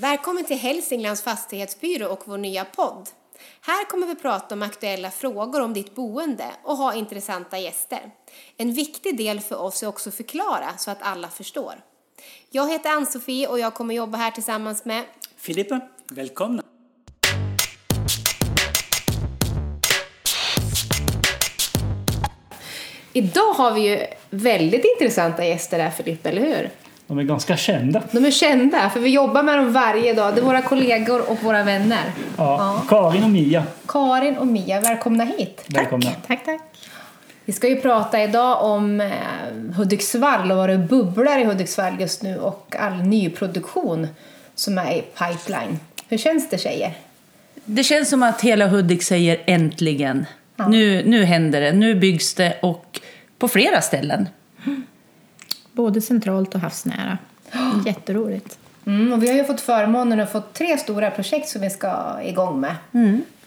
Välkommen till Hälsinglands fastighetsbyrå och vår nya podd. Här kommer vi prata om aktuella frågor om ditt boende och ha intressanta gäster. En viktig del för oss är också att förklara så att alla förstår. Jag heter Ann-Sofie och jag kommer jobba här tillsammans med Filippa, välkomna! Idag har vi ju väldigt intressanta gäster här Filippa, eller hur? De är ganska kända. De är kända, för vi jobbar med dem varje dag. Det är våra kollegor och våra vänner. Ja, Karin och Mia, Karin och Mia, välkomna hit. välkomna. Tack, tack. Vi ska ju prata idag om eh, Hudiksvall och vad det bubblar i Hudiksvall just nu och all nyproduktion som är i pipeline. Hur känns det tjejer? Det känns som att hela Hudik säger äntligen. Nu, nu händer det, nu byggs det och på flera ställen. Både centralt och havsnära. Jätteroligt. Mm, och vi har ju fått förmånen att få tre stora projekt som vi ska igång med.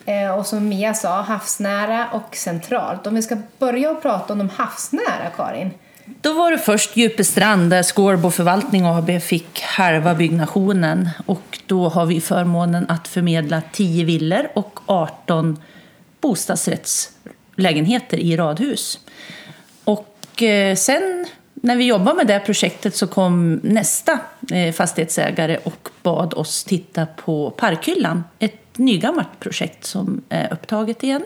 Eh, och som Mia sa, havsnära och centralt. Om vi ska börja och prata om de havsnära, Karin. Då var det först Djupestrand där Skårbo Förvaltning AB fick halva byggnationen. Och då har vi förmånen att förmedla 10 villor och 18 bostadsrättslägenheter i radhus. Och eh, sen när vi jobbade med det projektet så kom nästa eh, fastighetsägare och bad oss titta på Parkhyllan. Ett nygammalt projekt som är upptaget igen.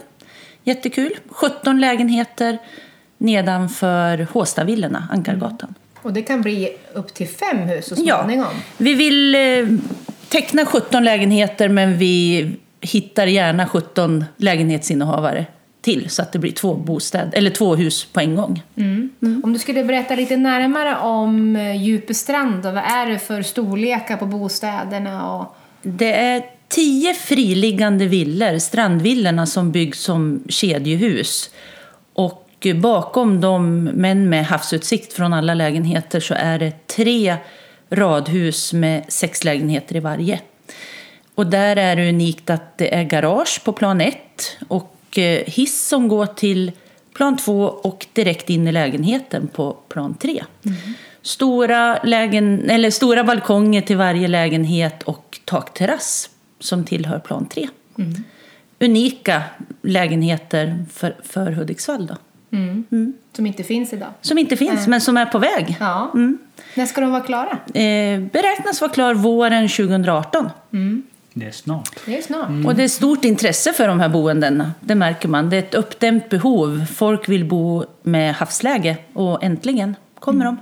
Jättekul. 17 lägenheter nedanför Håstavillorna, Ankargatan. Och det kan bli upp till fem hus så småningom. Vi vill eh, teckna 17 lägenheter men vi hittar gärna 17 lägenhetsinnehavare till så att det blir två, bostäder, eller två hus på en gång. Om du skulle berätta lite närmare om eh, Djupestrand vad är det för storlekar på bostäderna? Och... Det är tio friliggande villor, strandvillorna, som byggs som kedjehus. Och bakom dem, men med havsutsikt från alla lägenheter, så är det tre radhus med sex lägenheter i varje. Och där är det unikt att det är garage på plan ett och hiss som går till plan två och direkt in i lägenheten på plan tre. Stora, lägen, eller stora balkonger till varje lägenhet och takterrass som tillhör plan tre. Unika lägenheter för, för Hudiksvall då. Som inte finns idag. Som inte finns, men som är på väg. Ja. När ska de vara klara? Eh, beräknas vara klar våren 2018. Det är snart. Det är snart. Och det är stort intresse för de här boendena. Det märker man. Det är ett uppdämt behov. Folk vill bo med havsläge och äntligen kommer de.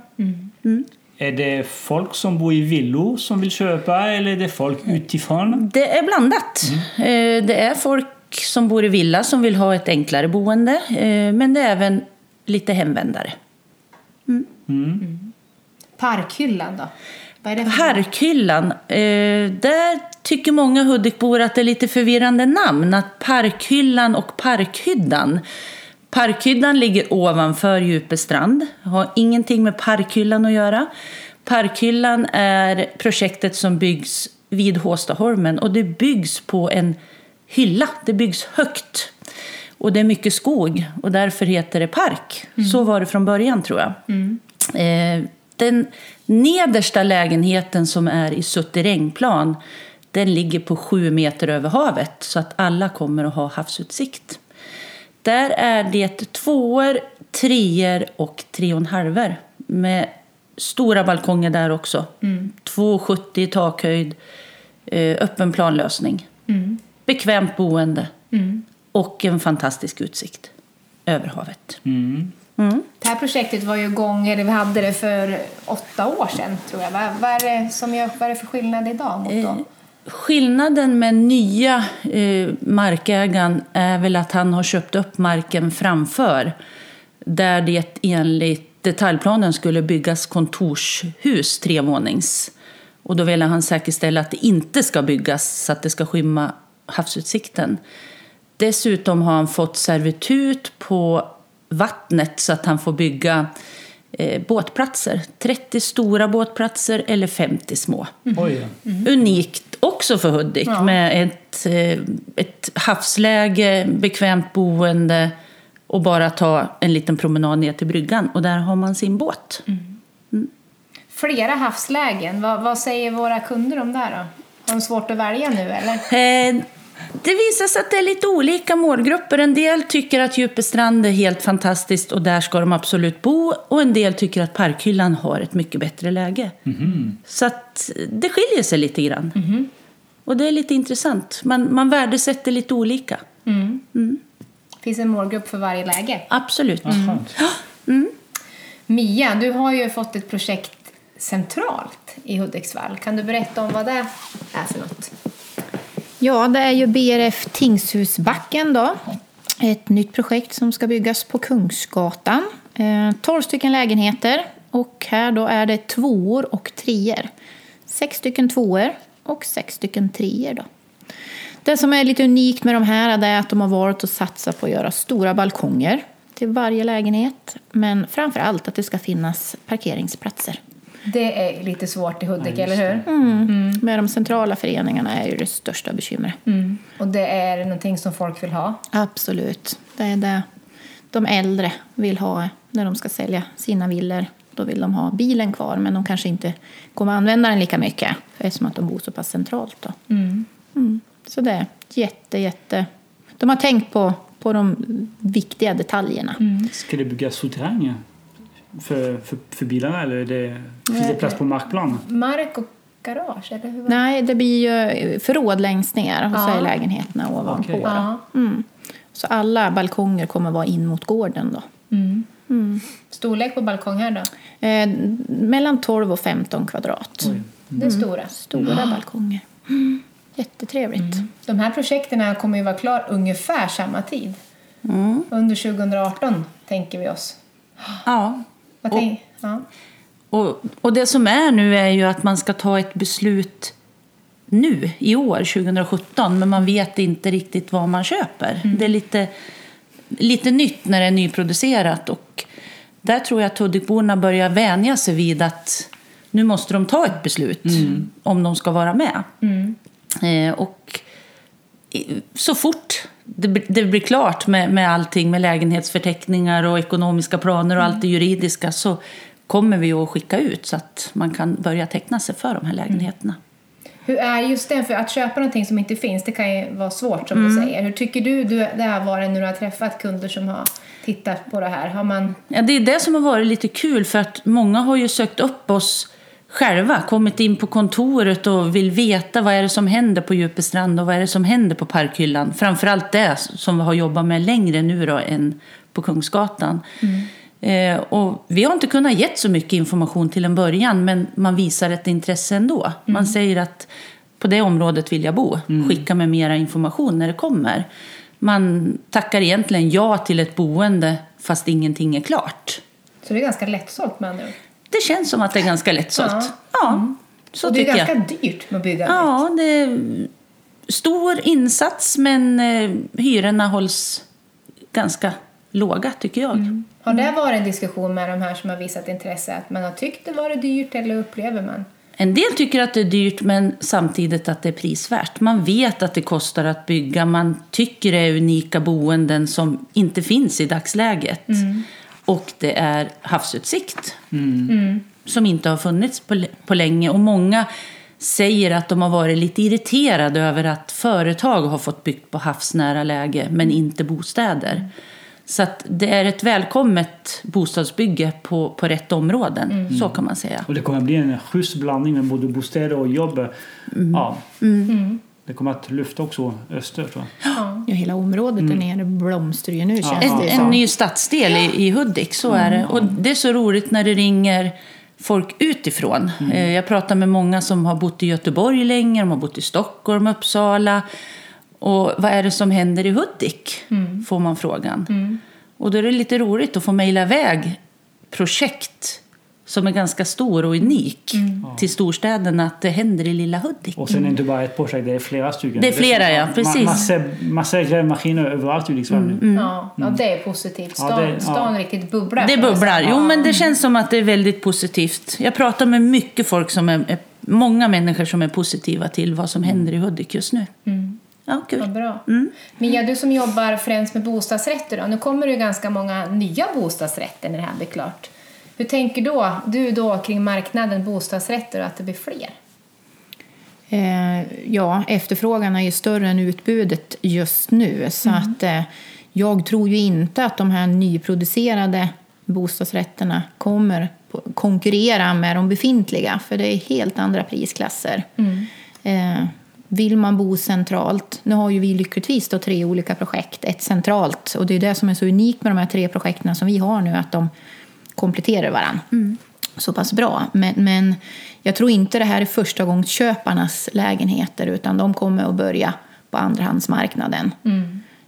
Är det folk som bor i villor som vill köpa eller är det folk utifrån? Det är blandat. Eh, det är folk som bor i villa som vill ha ett enklare boende. eh, Men det är även lite hemvändare. Parkhyllan då? Parkhyllan. Eh, där tycker många Hudikbor att det är lite förvirrande namn. Att Parkhyllan och Parkhyddan. Parkhyddan ligger ovanför Djupestrand. Har ingenting med Parkhyllan att göra. Parkhyllan är projektet som byggs vid Håstaholmen och det byggs på en hylla. Det byggs högt. Och det är mycket skog och därför heter det park. Så var det från början tror jag. Eh, den nedersta lägenheten som är i suterrängplan den ligger på sju meter över havet så att alla kommer att ha havsutsikt. Där är det tvåor, treor och tre och en halver med stora balkonger där också. 2,70 i takhöjd, eh, öppen planlösning. Bekvämt boende och en fantastisk utsikt över havet. Det här projektet var ju igång, eller vi hade det för åtta år sedan tror jag. Vad, vad, är, det som gör, vad är det för skillnad idag mot då? Skillnaden med nya eh, markägaren är väl att han har köpt upp marken framför där det enligt detaljplanen skulle byggas kontorshus trevånings. Och då vill han säkerställa att det inte ska byggas så att det ska skymma havsutsikten. Dessutom har han fått servitut på vattnet så att han får bygga eh, båtplatser. 30 stora båtplatser eller 50 små. Oj, Unikt också för Hudik med ett, eh, ett havsläge, bekvämt boende och bara ta en liten promenad ner till bryggan och där har man sin båt. Flera havslägen, vad, vad säger våra kunder om det då? Har de svårt att välja nu eller? Eh, det visar sig att det är lite olika målgrupper. En del tycker att Djupestrand är helt fantastiskt och där ska de absolut bo. Och en del tycker att Parkhyllan har ett mycket bättre läge. Så att det skiljer sig lite grann. Och det är lite intressant. Man, man värdesätter lite olika. Finns en målgrupp för varje läge. Absolut. Skönt. Mia, du har ju fått ett projekt centralt i Hudiksvall. Kan du berätta om vad det är för något? Ja, det är ju BRF Tingshusbacken då. Ett nytt projekt som ska byggas på Kungsgatan. Eh, 12 stycken lägenheter och här då är det tvåor och treor. Sex stycken tvåor och sex stycken treor då. Det som är lite unikt med de här är att de har valt att satsa på att göra stora balkonger till varje lägenhet. Men framför allt att det ska finnas parkeringsplatser. Det är lite svårt i Hudik, Ja, eller hur? Mm. Med de centrala föreningarna är ju det största bekymret. Mm. Och det är någonting som folk vill ha. Absolut. Det är det de äldre vill ha när de ska sälja sina villor. Då vill de ha bilen kvar, men de kanske inte kommer använda den lika mycket eftersom att de bor så pass centralt. Då. Mm. Så det är jätte, jätte... De har tänkt på, på de viktiga detaljerna. Ska det byggas souterränger för, för, för bilarna eller är det, finns det plats på markplanen? Mark och garage, eller hur? Nej, det blir ju förråd längst ner och så är lägenheterna ovanpå. Ja. Mm. Så alla balkonger kommer vara in mot gården. Då. Storlek på balkong här då? Eh, mellan 12 och 15 kvadrat. Det är stora. Stora balkonger. Mm. Jättetrevligt. De här projekten kommer ju vara klar ungefär samma tid. Mm. Under 2018 tänker vi oss. Ja. Och- ja. Och, och det som är nu är ju att man ska ta ett beslut nu, i år, 2017, men man vet inte riktigt vad man köper. Det är lite, lite nytt när det är nyproducerat och där tror jag att Hudikborna börjar vänja sig vid att nu måste de ta ett beslut om de ska vara med. Eh, och så fort det, blir- det blir klart med, med allting med lägenhetsförteckningar och ekonomiska planer och allt det juridiska så kommer vi att skicka ut så att man kan börja teckna sig för de här lägenheterna. Hur är just det, för att köpa någonting som inte finns, det kan ju vara svårt som du säger. Hur tycker du du det har varit när du har träffat kunder som har tittat på det här? Har man... Ja, det är det som har varit lite kul för att många har ju sökt upp oss själva, kommit in på kontoret och vill veta vad är det som händer på Djupestrand och vad är det som händer på Parkhyllan. Framförallt det som vi har jobbat med längre nu då än på Kungsgatan. Eh, och vi har inte kunnat ge så mycket information till en början men man visar ett intresse ändå. Man säger att på det området vill jag bo, skicka med mera information när det kommer. Man tackar egentligen ja till ett boende fast ingenting är klart. Så det är ganska lättsålt med andra. Det känns som att det är ganska lättsålt. Ja. Ja, så Och det är ganska jag. dyrt med att bygga. Ja, det är stor insats men eh, hyrorna hålls ganska låga tycker jag. Har det varit en diskussion med de här som har visat intresse? Att man har tyckt det varit dyrt eller upplever man? En del tycker att det är dyrt men samtidigt att det är prisvärt. Man vet att det kostar att bygga, man tycker det är unika boenden som inte finns i dagsläget. Och det är havsutsikt som inte har funnits på, på länge. Och många säger att de har varit lite irriterade över att företag har fått byggt på havsnära läge men inte bostäder. Så att det är ett välkommet bostadsbygge på, på rätt områden, så kan man säga. Och det kommer att bli en schysst blandning med både bostäder och jobb. Ja. Det kommer att lyfta också öster tror jag. Ja, hela området där nere blomstrar ju nu känns En, det en som. ny stadsdel i, i Hudik, så är det. Och det är så roligt när det ringer folk utifrån. Eh, Jag pratar med många som har bott i Göteborg länge, de har bott i Stockholm, Uppsala. Och vad är det som händer i Hudik? Får man frågan. Och då är det lite roligt att få mejla iväg projekt som är ganska stor och unik till storstäderna att det händer i lilla Hudik. Och sen är det inte bara ett projekt, det är flera stycken. Det är flera, ja, ma- precis. Massor, massor grävmaskiner överallt i Hudiksvall nu. Ja, ja, det är positivt. Ja, Stan, det- ja. stan riktigt bubblar. Det man bubblar. Jo, men det känns som att det är väldigt positivt. Jag pratar med mycket folk som är, är många människor som är positiva till vad som händer i Hudik just nu. Ja, kul. Vad bra. Mia, du som jobbar främst med bostadsrätter, då, nu kommer det ju ganska många nya bostadsrätter när det här blir klart. Hur tänker då, du då kring marknaden bostadsrätter och att det blir fler? Eh, ja, efterfrågan är ju större än utbudet just nu. Så att, eh, jag tror ju inte att de här nyproducerade bostadsrätterna kommer konkurrera med de befintliga, för det är helt andra prisklasser. Eh, vill man bo centralt, nu har ju vi lyckligtvis då tre olika projekt, ett centralt, och det är det som är så unikt med de här tre projekten som vi har nu, att de kompletterar varandra så pass bra. Men, men jag tror inte det här är första gången köparnas lägenheter utan de kommer att börja på andrahandsmarknaden.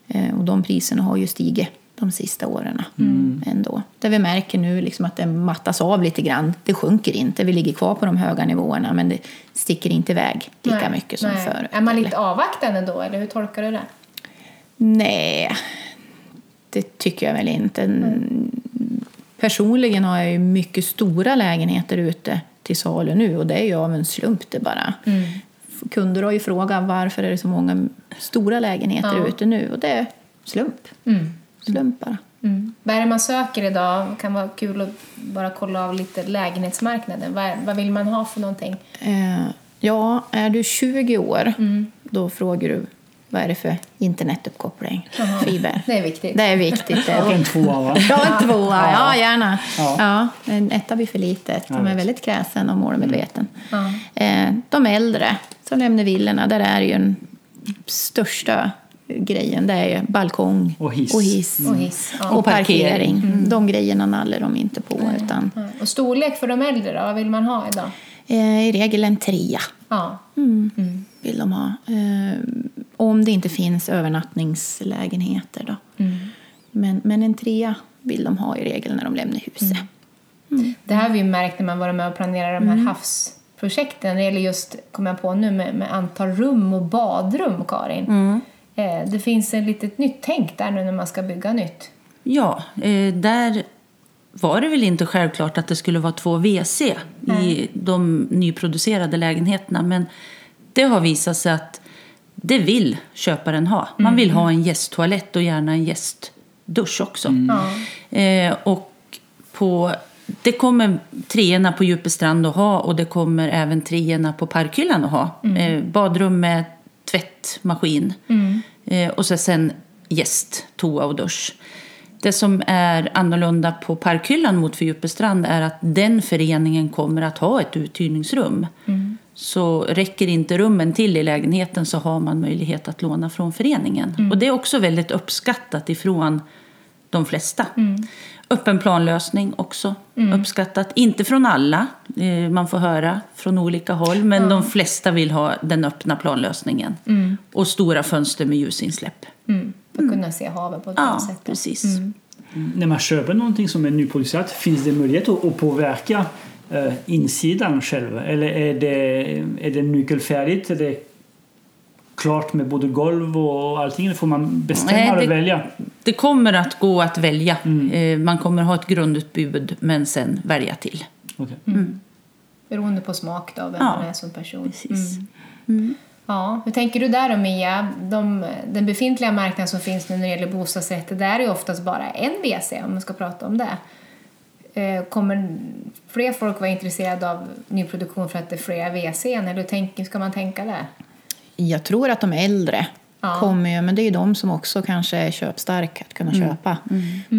Eh, och de priserna har ju stigit de sista åren ändå. Det vi märker nu liksom att det mattas av lite grann. Det sjunker inte, vi ligger kvar på de höga nivåerna men det sticker inte iväg lika Nej, mycket som nej. förut. Är man lite avvaktande då, eller hur tolkar du det? Nej, det tycker jag väl inte. Personligen har jag ju mycket stora lägenheter ute till salu nu och det är ju av en slump det bara. Kunder har ju frågat varför är det så många stora lägenheter Ja. ute nu och det är slump. Slump bara. Mm. Vad är det man söker idag? Det kan vara kul att bara kolla av lite lägenhetsmarknaden. Vad, är- vad vill man ha för någonting? Eh, ja, är du 20 år då frågar du vad är det för internetuppkoppling, fiber. Det är viktigt. Det är viktigt. Det. Och en tvåa va? Ja, en tvåa. Ja, gärna. Ja. Ja. en etta blir för litet. De är väldigt kräsen och målmedveten. Ja. Eh, de äldre som lämnar villorna, där är ju den största grejen. Det är ju balkong Och hiss. och, hiss. Och hiss. Ja. Och parkering. De grejerna nallar de inte på. Utan, Ja. Och storlek för de äldre då? Vad vill man ha idag? eh, I regel en trea Ja. vill de ha. Om det inte finns övernattningslägenheter. Då. Men, men en trea vill de ha i regel när de lämnar huset. Det här har vi märkt när man varit med och planerat de här havsprojekten. Det gäller just, kommer jag på nu, med, med antal rum och badrum, Karin. Eh, det finns ett litet nytt tänk där nu när man ska bygga nytt. Ja, eh, där var det väl inte självklart att det skulle vara två WC i de nyproducerade lägenheterna. Men det har visat sig att det vill köparen ha. Man vill ha en gästtoalett och gärna en gästdusch också. Ja. Eh, och på, det kommer treorna på Djupestrand att ha och det kommer även treorna på Parkhyllan att ha. Eh, badrum med tvättmaskin eh, och så sen gäst, toa och dusch. Det som är annorlunda på Parkhyllan mot för Djupestrand är att den föreningen kommer att ha ett uthyrningsrum. Så räcker inte rummen till i lägenheten så har man möjlighet att låna från föreningen. Och det är också väldigt uppskattat ifrån de flesta. Öppen planlösning också uppskattat. Inte från alla, eh, man får höra från olika håll. Men de flesta vill ha den öppna planlösningen. Och stora fönster med ljusinsläpp. Mm. För att kunna se havet på ett bra Ja, sätt. precis. När man köper någonting som är nyproducerat, finns det möjlighet att, att påverka eh, insidan själv? Eller är det, är det nyckelfärdigt? Är det klart med både golv och allting? Eller får man bestämma Nej, och det- välja? Det kommer att gå att välja. Eh, Man kommer ha ett grundutbud men sen välja till. Okej. Beroende på smak då, vem Ja, man är som person. Precis. Ja, hur tänker du där då Mia? De, den befintliga marknaden som finns nu när det gäller bostadsrätter, där är ju oftast bara en WC om man ska prata om det. Eh, Kommer fler folk vara intresserade av nyproduktion för att det är fler WC'n eller hur tänker, ska man tänka där? Jag tror att de äldre Ja. kommer ju, men det är ju de som också kanske är köpstarka att kunna köpa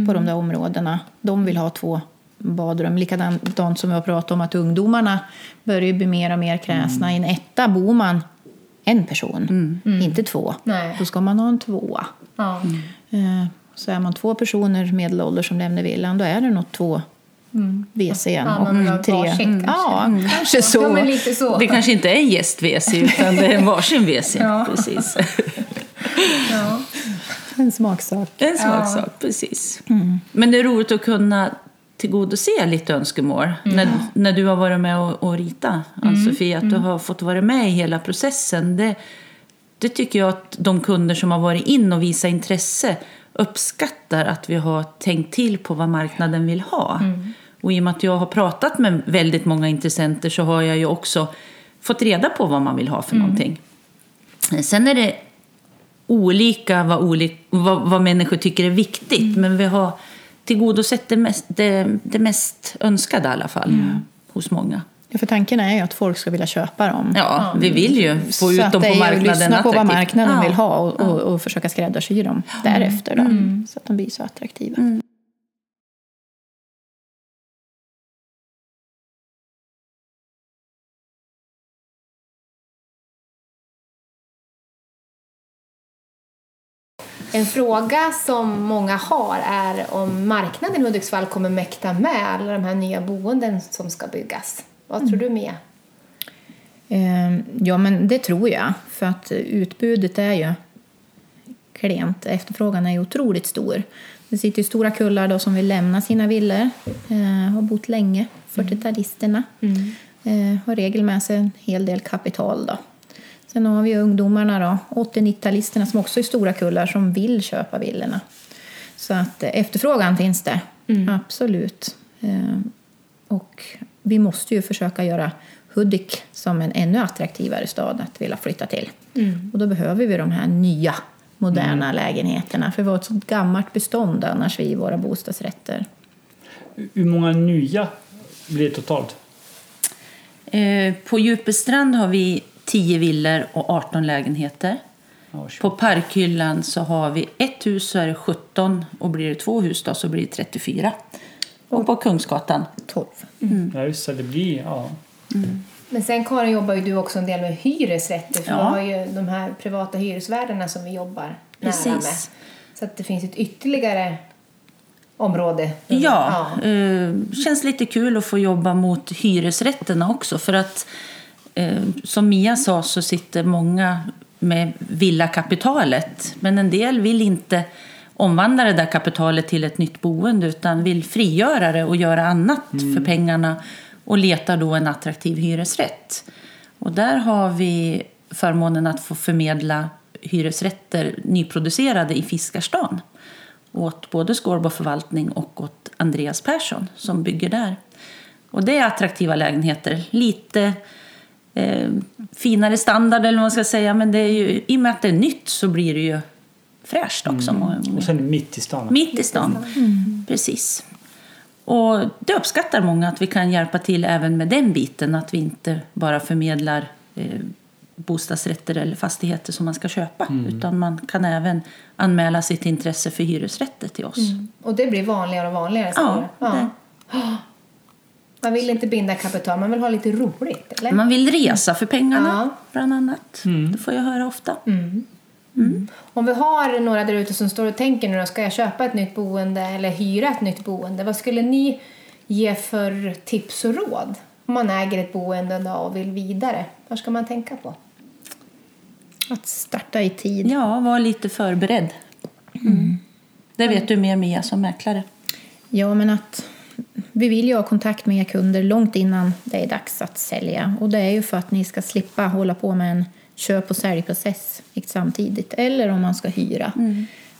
på de där områdena. De vill ha två badrum. Likadant som vi har pratat om att ungdomarna börjar ju bli mer och mer kräsna. I en etta bor man en person, inte två. Nej. Då ska man ha en tvåa. Ja, Eh, Så är man två personer medelålders som lämnar villan, då är det nog två WC'n Ja, och tre. kanske. Ja, kanske så. ja men lite så. Det kanske inte är en gäst-WC utan det är en varsin WC. Ja. Precis. Ja. En smaksak. En smaksak, precis. Men det är roligt att kunna tillgodose lite önskemål. När, när du har varit med och, och rita, Ann-Sofie, att du har fått vara med i hela processen. Det, det tycker jag att de kunder som har varit in och visat intresse uppskattar att vi har tänkt till på vad marknaden vill ha. Och i och med att jag har pratat med väldigt många intressenter så har jag ju också fått reda på vad man vill ha för någonting. Sen är det olika vad, oli- vad, vad människor tycker är viktigt. Men vi har tillgodosett det mest, det, det mest önskade i alla fall hos många. Ja, för tanken är ju att folk ska vilja köpa dem. Ja, vi vill ju få Så ut att dem det på är ju marknaden att lyssna på vad attraktivt. marknaden Ja. vill ha och, och, och försöka skräddarsy dem därefter. Då, Så att de blir så attraktiva. En fråga som många har är om marknaden i Hudiksvall kommer mäkta med alla de här nya boenden som ska byggas. Vad tror du Mia? Eh, Ja, men det tror jag. För att utbudet är ju klent. Efterfrågan är ju otroligt stor. Det sitter ju stora kullar då som vill lämna sina villor. Eh, har bott länge, 40-talisterna. Eh, har regel med sig en hel del kapital då. Sen har vi ungdomarna då, 80-90-talisterna som också är stora kullar som vill köpa villorna. Så att eh, efterfrågan finns det, absolut. Eh, och vi måste ju försöka göra Hudik som en ännu attraktivare stad att vilja flytta till. Och då behöver vi de här nya moderna lägenheterna för vi har ett sånt gammalt bestånd annars i våra bostadsrätter. Hur många nya blir det totalt? Eh, På Djupestrand har vi 10 villor och 18 lägenheter. På Parkhyllan så har vi ett hus så är det 17 och blir det två hus då så blir det 34. Och på Kungsgatan 12. Ja, just det. Det blir... Ja. Men sen Karin jobbar ju du också en del med hyresrätter för Ja. vi har ju de här privata hyresvärdarna som vi jobbar nära Precis. med. Så att det finns ett ytterligare område. Ja, eh, känns lite kul att få jobba mot hyresrätterna också. För att eh, som Mia sa så sitter många med villakapitalet. Men en del vill inte omvandla det där kapitalet till ett nytt boende utan vill frigöra det och göra annat för pengarna och letar då en attraktiv hyresrätt. Och där har vi förmånen att få förmedla hyresrätter nyproducerade i Fiskarstan åt både Skårbo förvaltning och åt Andreas Persson som bygger där. Och det är attraktiva lägenheter. Lite eh, finare standard eller vad man ska säga. Men det är ju, i och med att det är nytt så blir det ju fräscht också. Och sen mitt i stan. Mitt i stan. Precis. Och det uppskattar många att vi kan hjälpa till även med den biten. Att vi inte bara förmedlar eh, bostadsrätter eller fastigheter som man ska köpa. Utan man kan även anmäla sitt intresse för hyresrätter till oss. Och det blir vanligare och vanligare. Ja. Man vill inte binda kapital, man vill ha lite roligt. Eller? Man vill resa för pengarna, Ja. bland annat. Det får jag höra ofta. Om vi har några där ute som står och tänker nu då, ska jag köpa ett nytt boende eller hyra ett nytt boende? Vad skulle ni ge för tips och råd? Om man äger ett boende då och vill vidare, vad ska man tänka på? Att starta i tid. Ja, var lite förberedd. Det vet du mer Mia som mäklare. Ja, men att vi vill ju ha kontakt med er kunder långt innan det är dags att sälja. Och det är ju för att ni ska slippa hålla på med en köp och säljprocess samtidigt. Eller om man ska hyra.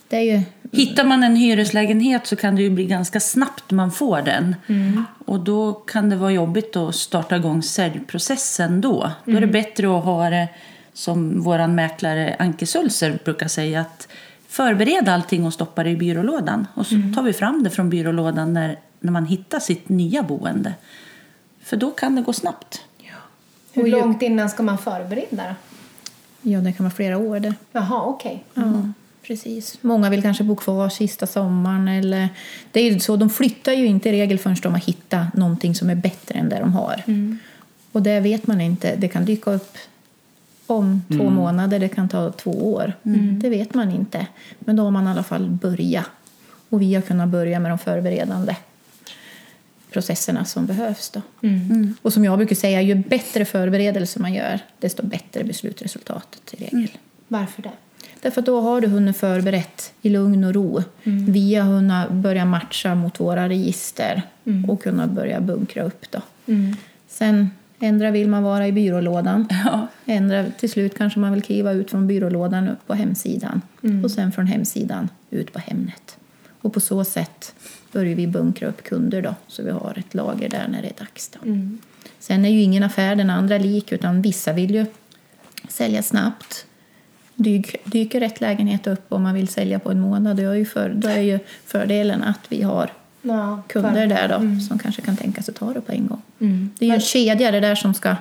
Det är ju Hittar man en hyreslägenhet så kan det ju bli ganska snabbt man får den. Och då kan det vara jobbigt att starta igång säljprocessen då. Då är det bättre att ha det som vår mäklare Anke Sulzer brukar säga att förbereda allting och stoppa det i byrålådan. Och så tar vi fram det från byrålådan när, när man hittar sitt nya boende. För då kan det gå snabbt. Hur långt innan ska man förbereda? Ja, det kan vara flera år det. Jaha, okej. Ja, precis. Många vill kanske bo kvar sista sommaren. Eller... Det är ju så, de flyttar ju inte i regel förrän de har hittat någonting som är bättre än det de har. Och det vet man inte. Det kan dyka upp om två månader, det kan ta två år. Det vet man inte. Men då har man i alla fall börjat. Och vi har kunnat börja med de förberedande processerna som behövs. Då. Och som jag brukar säga, ju bättre förberedelser man gör, desto bättre blir slutresultatet i regel. Varför det? Därför att då har du hunnit förberett i lugn och ro. Vi har hunnit börja matcha mot våra register och kunna börja bunkra upp. Då. Sen ändra vill man vara i byrålådan. Ja. Ändra, till slut kanske man vill kliva ut från byrålådan upp på hemsidan. Och sen från hemsidan ut på Hemnet. Och på så sätt börjar vi bunkra upp kunder då, så vi har ett lager där när det är dags. Då. Sen är ju ingen affär den andra lik, utan vissa vill ju sälja snabbt. Dyk, dyker rätt lägenhet upp om man vill sälja på en månad, då är ju, för, då är ju fördelen att vi har Ja, kunder där då, som kanske kan tänka sig att ta det på en gång. Det är ju en kedja det där som ska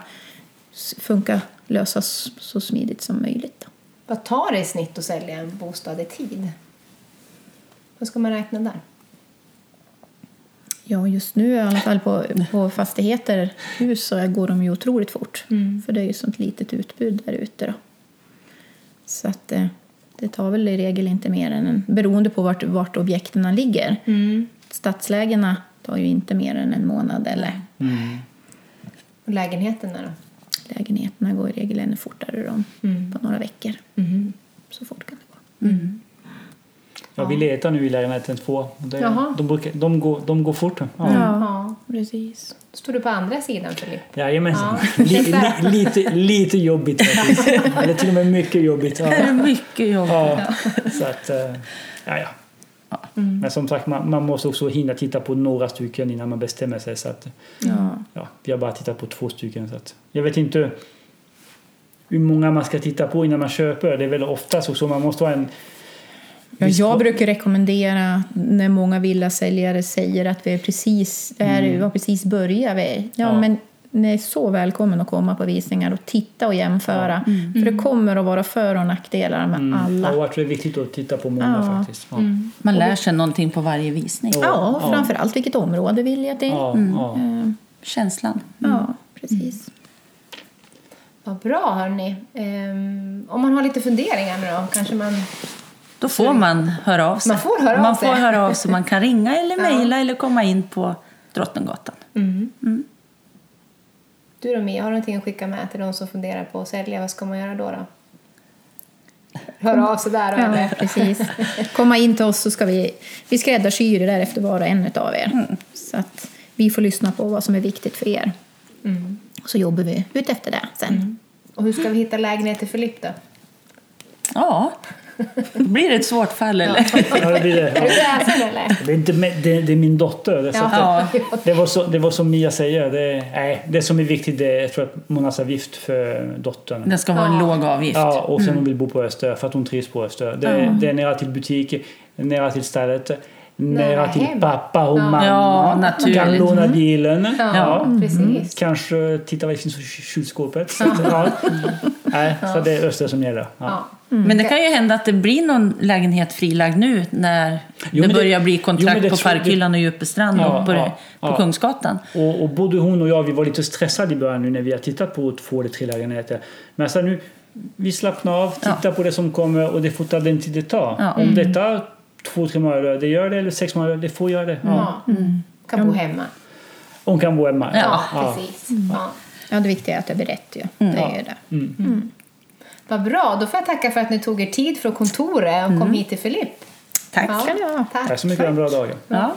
funka, lösas så smidigt som möjligt. Då. Vad tar det i snitt att sälja en bostad i tid? Vad ska man räkna där? Ja, just nu i alla fall på, på fastigheter, hus, så går de ju otroligt fort. För det är ju sånt litet utbud där ute då. Så att eh, det tar väl i regel inte mer än en, beroende på vart, vart objekten ligger. Stadslägena tar ju inte mer än en månad eller Och lägenheterna då? lägenheterna går i regel ännu fortare då, på några veckor. Så fort kan det gå. Ja, vi letar nu i lägenheten två. Det, Jaha. de, brukar, de, går, de går fort. Ja. Ja. precis. Står du på andra sidan, Filip. Jajamensan. Ja. Li, li, lite, lite jobbigt faktiskt. Eller till och med mycket jobbigt. Det är Ja. mycket jobb. Ja. Så att, eh, ja, ja. Men som sagt, man, man måste också hinna titta på några stycken innan man bestämmer sig. Så att, Ja. ja, vi har bara tittat på två stycken. Så att, jag vet inte hur många man ska titta på innan man köper. Det är väl oftast också man måste ha en... Ja, jag brukar rekommendera när många villasäljare säger att vi är precis, det här mm. var precis börjat. Vi. Ja, Ja. men ni är så välkommen att komma på visningar och titta och jämföra. För det kommer att vara för och nackdelar med Mm. alla. Ja, jag tror det är viktigt att titta på många Ja. faktiskt. Ja. Man lär sig någonting på varje visning. Ja, framför allt vilket område vill jag till. Ja, ja. Eh, Känslan. Ja, precis. Vad bra, hörni. Ehm, om man har lite funderingar nu då, kanske man... Då får man höra av sig. Man får höra av man sig. får höra av sig. Man kan ringa eller Ja. mejla eller komma in på Drottninggatan. Du då, Mia, har du någonting att skicka med till de som funderar på att sälja? Vad ska man göra då? då? Höra av sig där, Ja, eller? precis. Komma in till oss så ska vi, vi skräddarsyr det där efter var och en av er. Så att vi får lyssna på vad som är viktigt för er. Och så jobbar vi ut efter det sen. Och hur ska vi hitta lägenhet till Filip då? Ja, då blir det ett svårt fall eller? Ja, det blir det. Är du Ja. kräsen eller? Det är, inte, med- det, det är min dotter. Det, så att det, Ja. det, var så, det var som Mia säger. Det, nej, det som är viktigt det är jag tror jag, månadsavgift för dottern. Det ska vara en Ja. låg avgift. Ja, och sen hon vill bo på Öster för att hon trivs på Öster. Det, det är nära till butik, nära till stället, nära till hem. pappa och mamma. Ja, naturligt. Kan låna bilen. Ja, Ja. precis. Kanske titta vad det finns i kylskåpet. Så, att, ja. Nej, så det är Öster som gäller. Ja. Ja. Men det kan ju hända att det blir någon lägenhet frilagd nu när Jo, det det- börjar bli jo, kontrakt det på Parkhyllan och Djupestrand Ja, och på, ja, på ja. Kungsgatan. Och, och både hon och jag vi var lite stressade i början nu när vi har tittat på två eller tre lägenheter. Men alltså nu, vi slappnar av, tittar på det som kommer och det får ta den tid det tar. Ja. Om det tar två, tre månader, det gör det. Eller sex månader, det får göra det. Ja. Ja. Kan bo hemma. Hon kan bo hemma. Ja, Ja. precis. Ja. Ja, det viktiga är att det blir rätt ju. Det är det. Vad bra, då får jag tacka för att ni tog er tid från kontoret och kom hit till Filip. Tack. Ja, Ska ni ha. tack. Tack så mycket, ha en bra dag. Ja.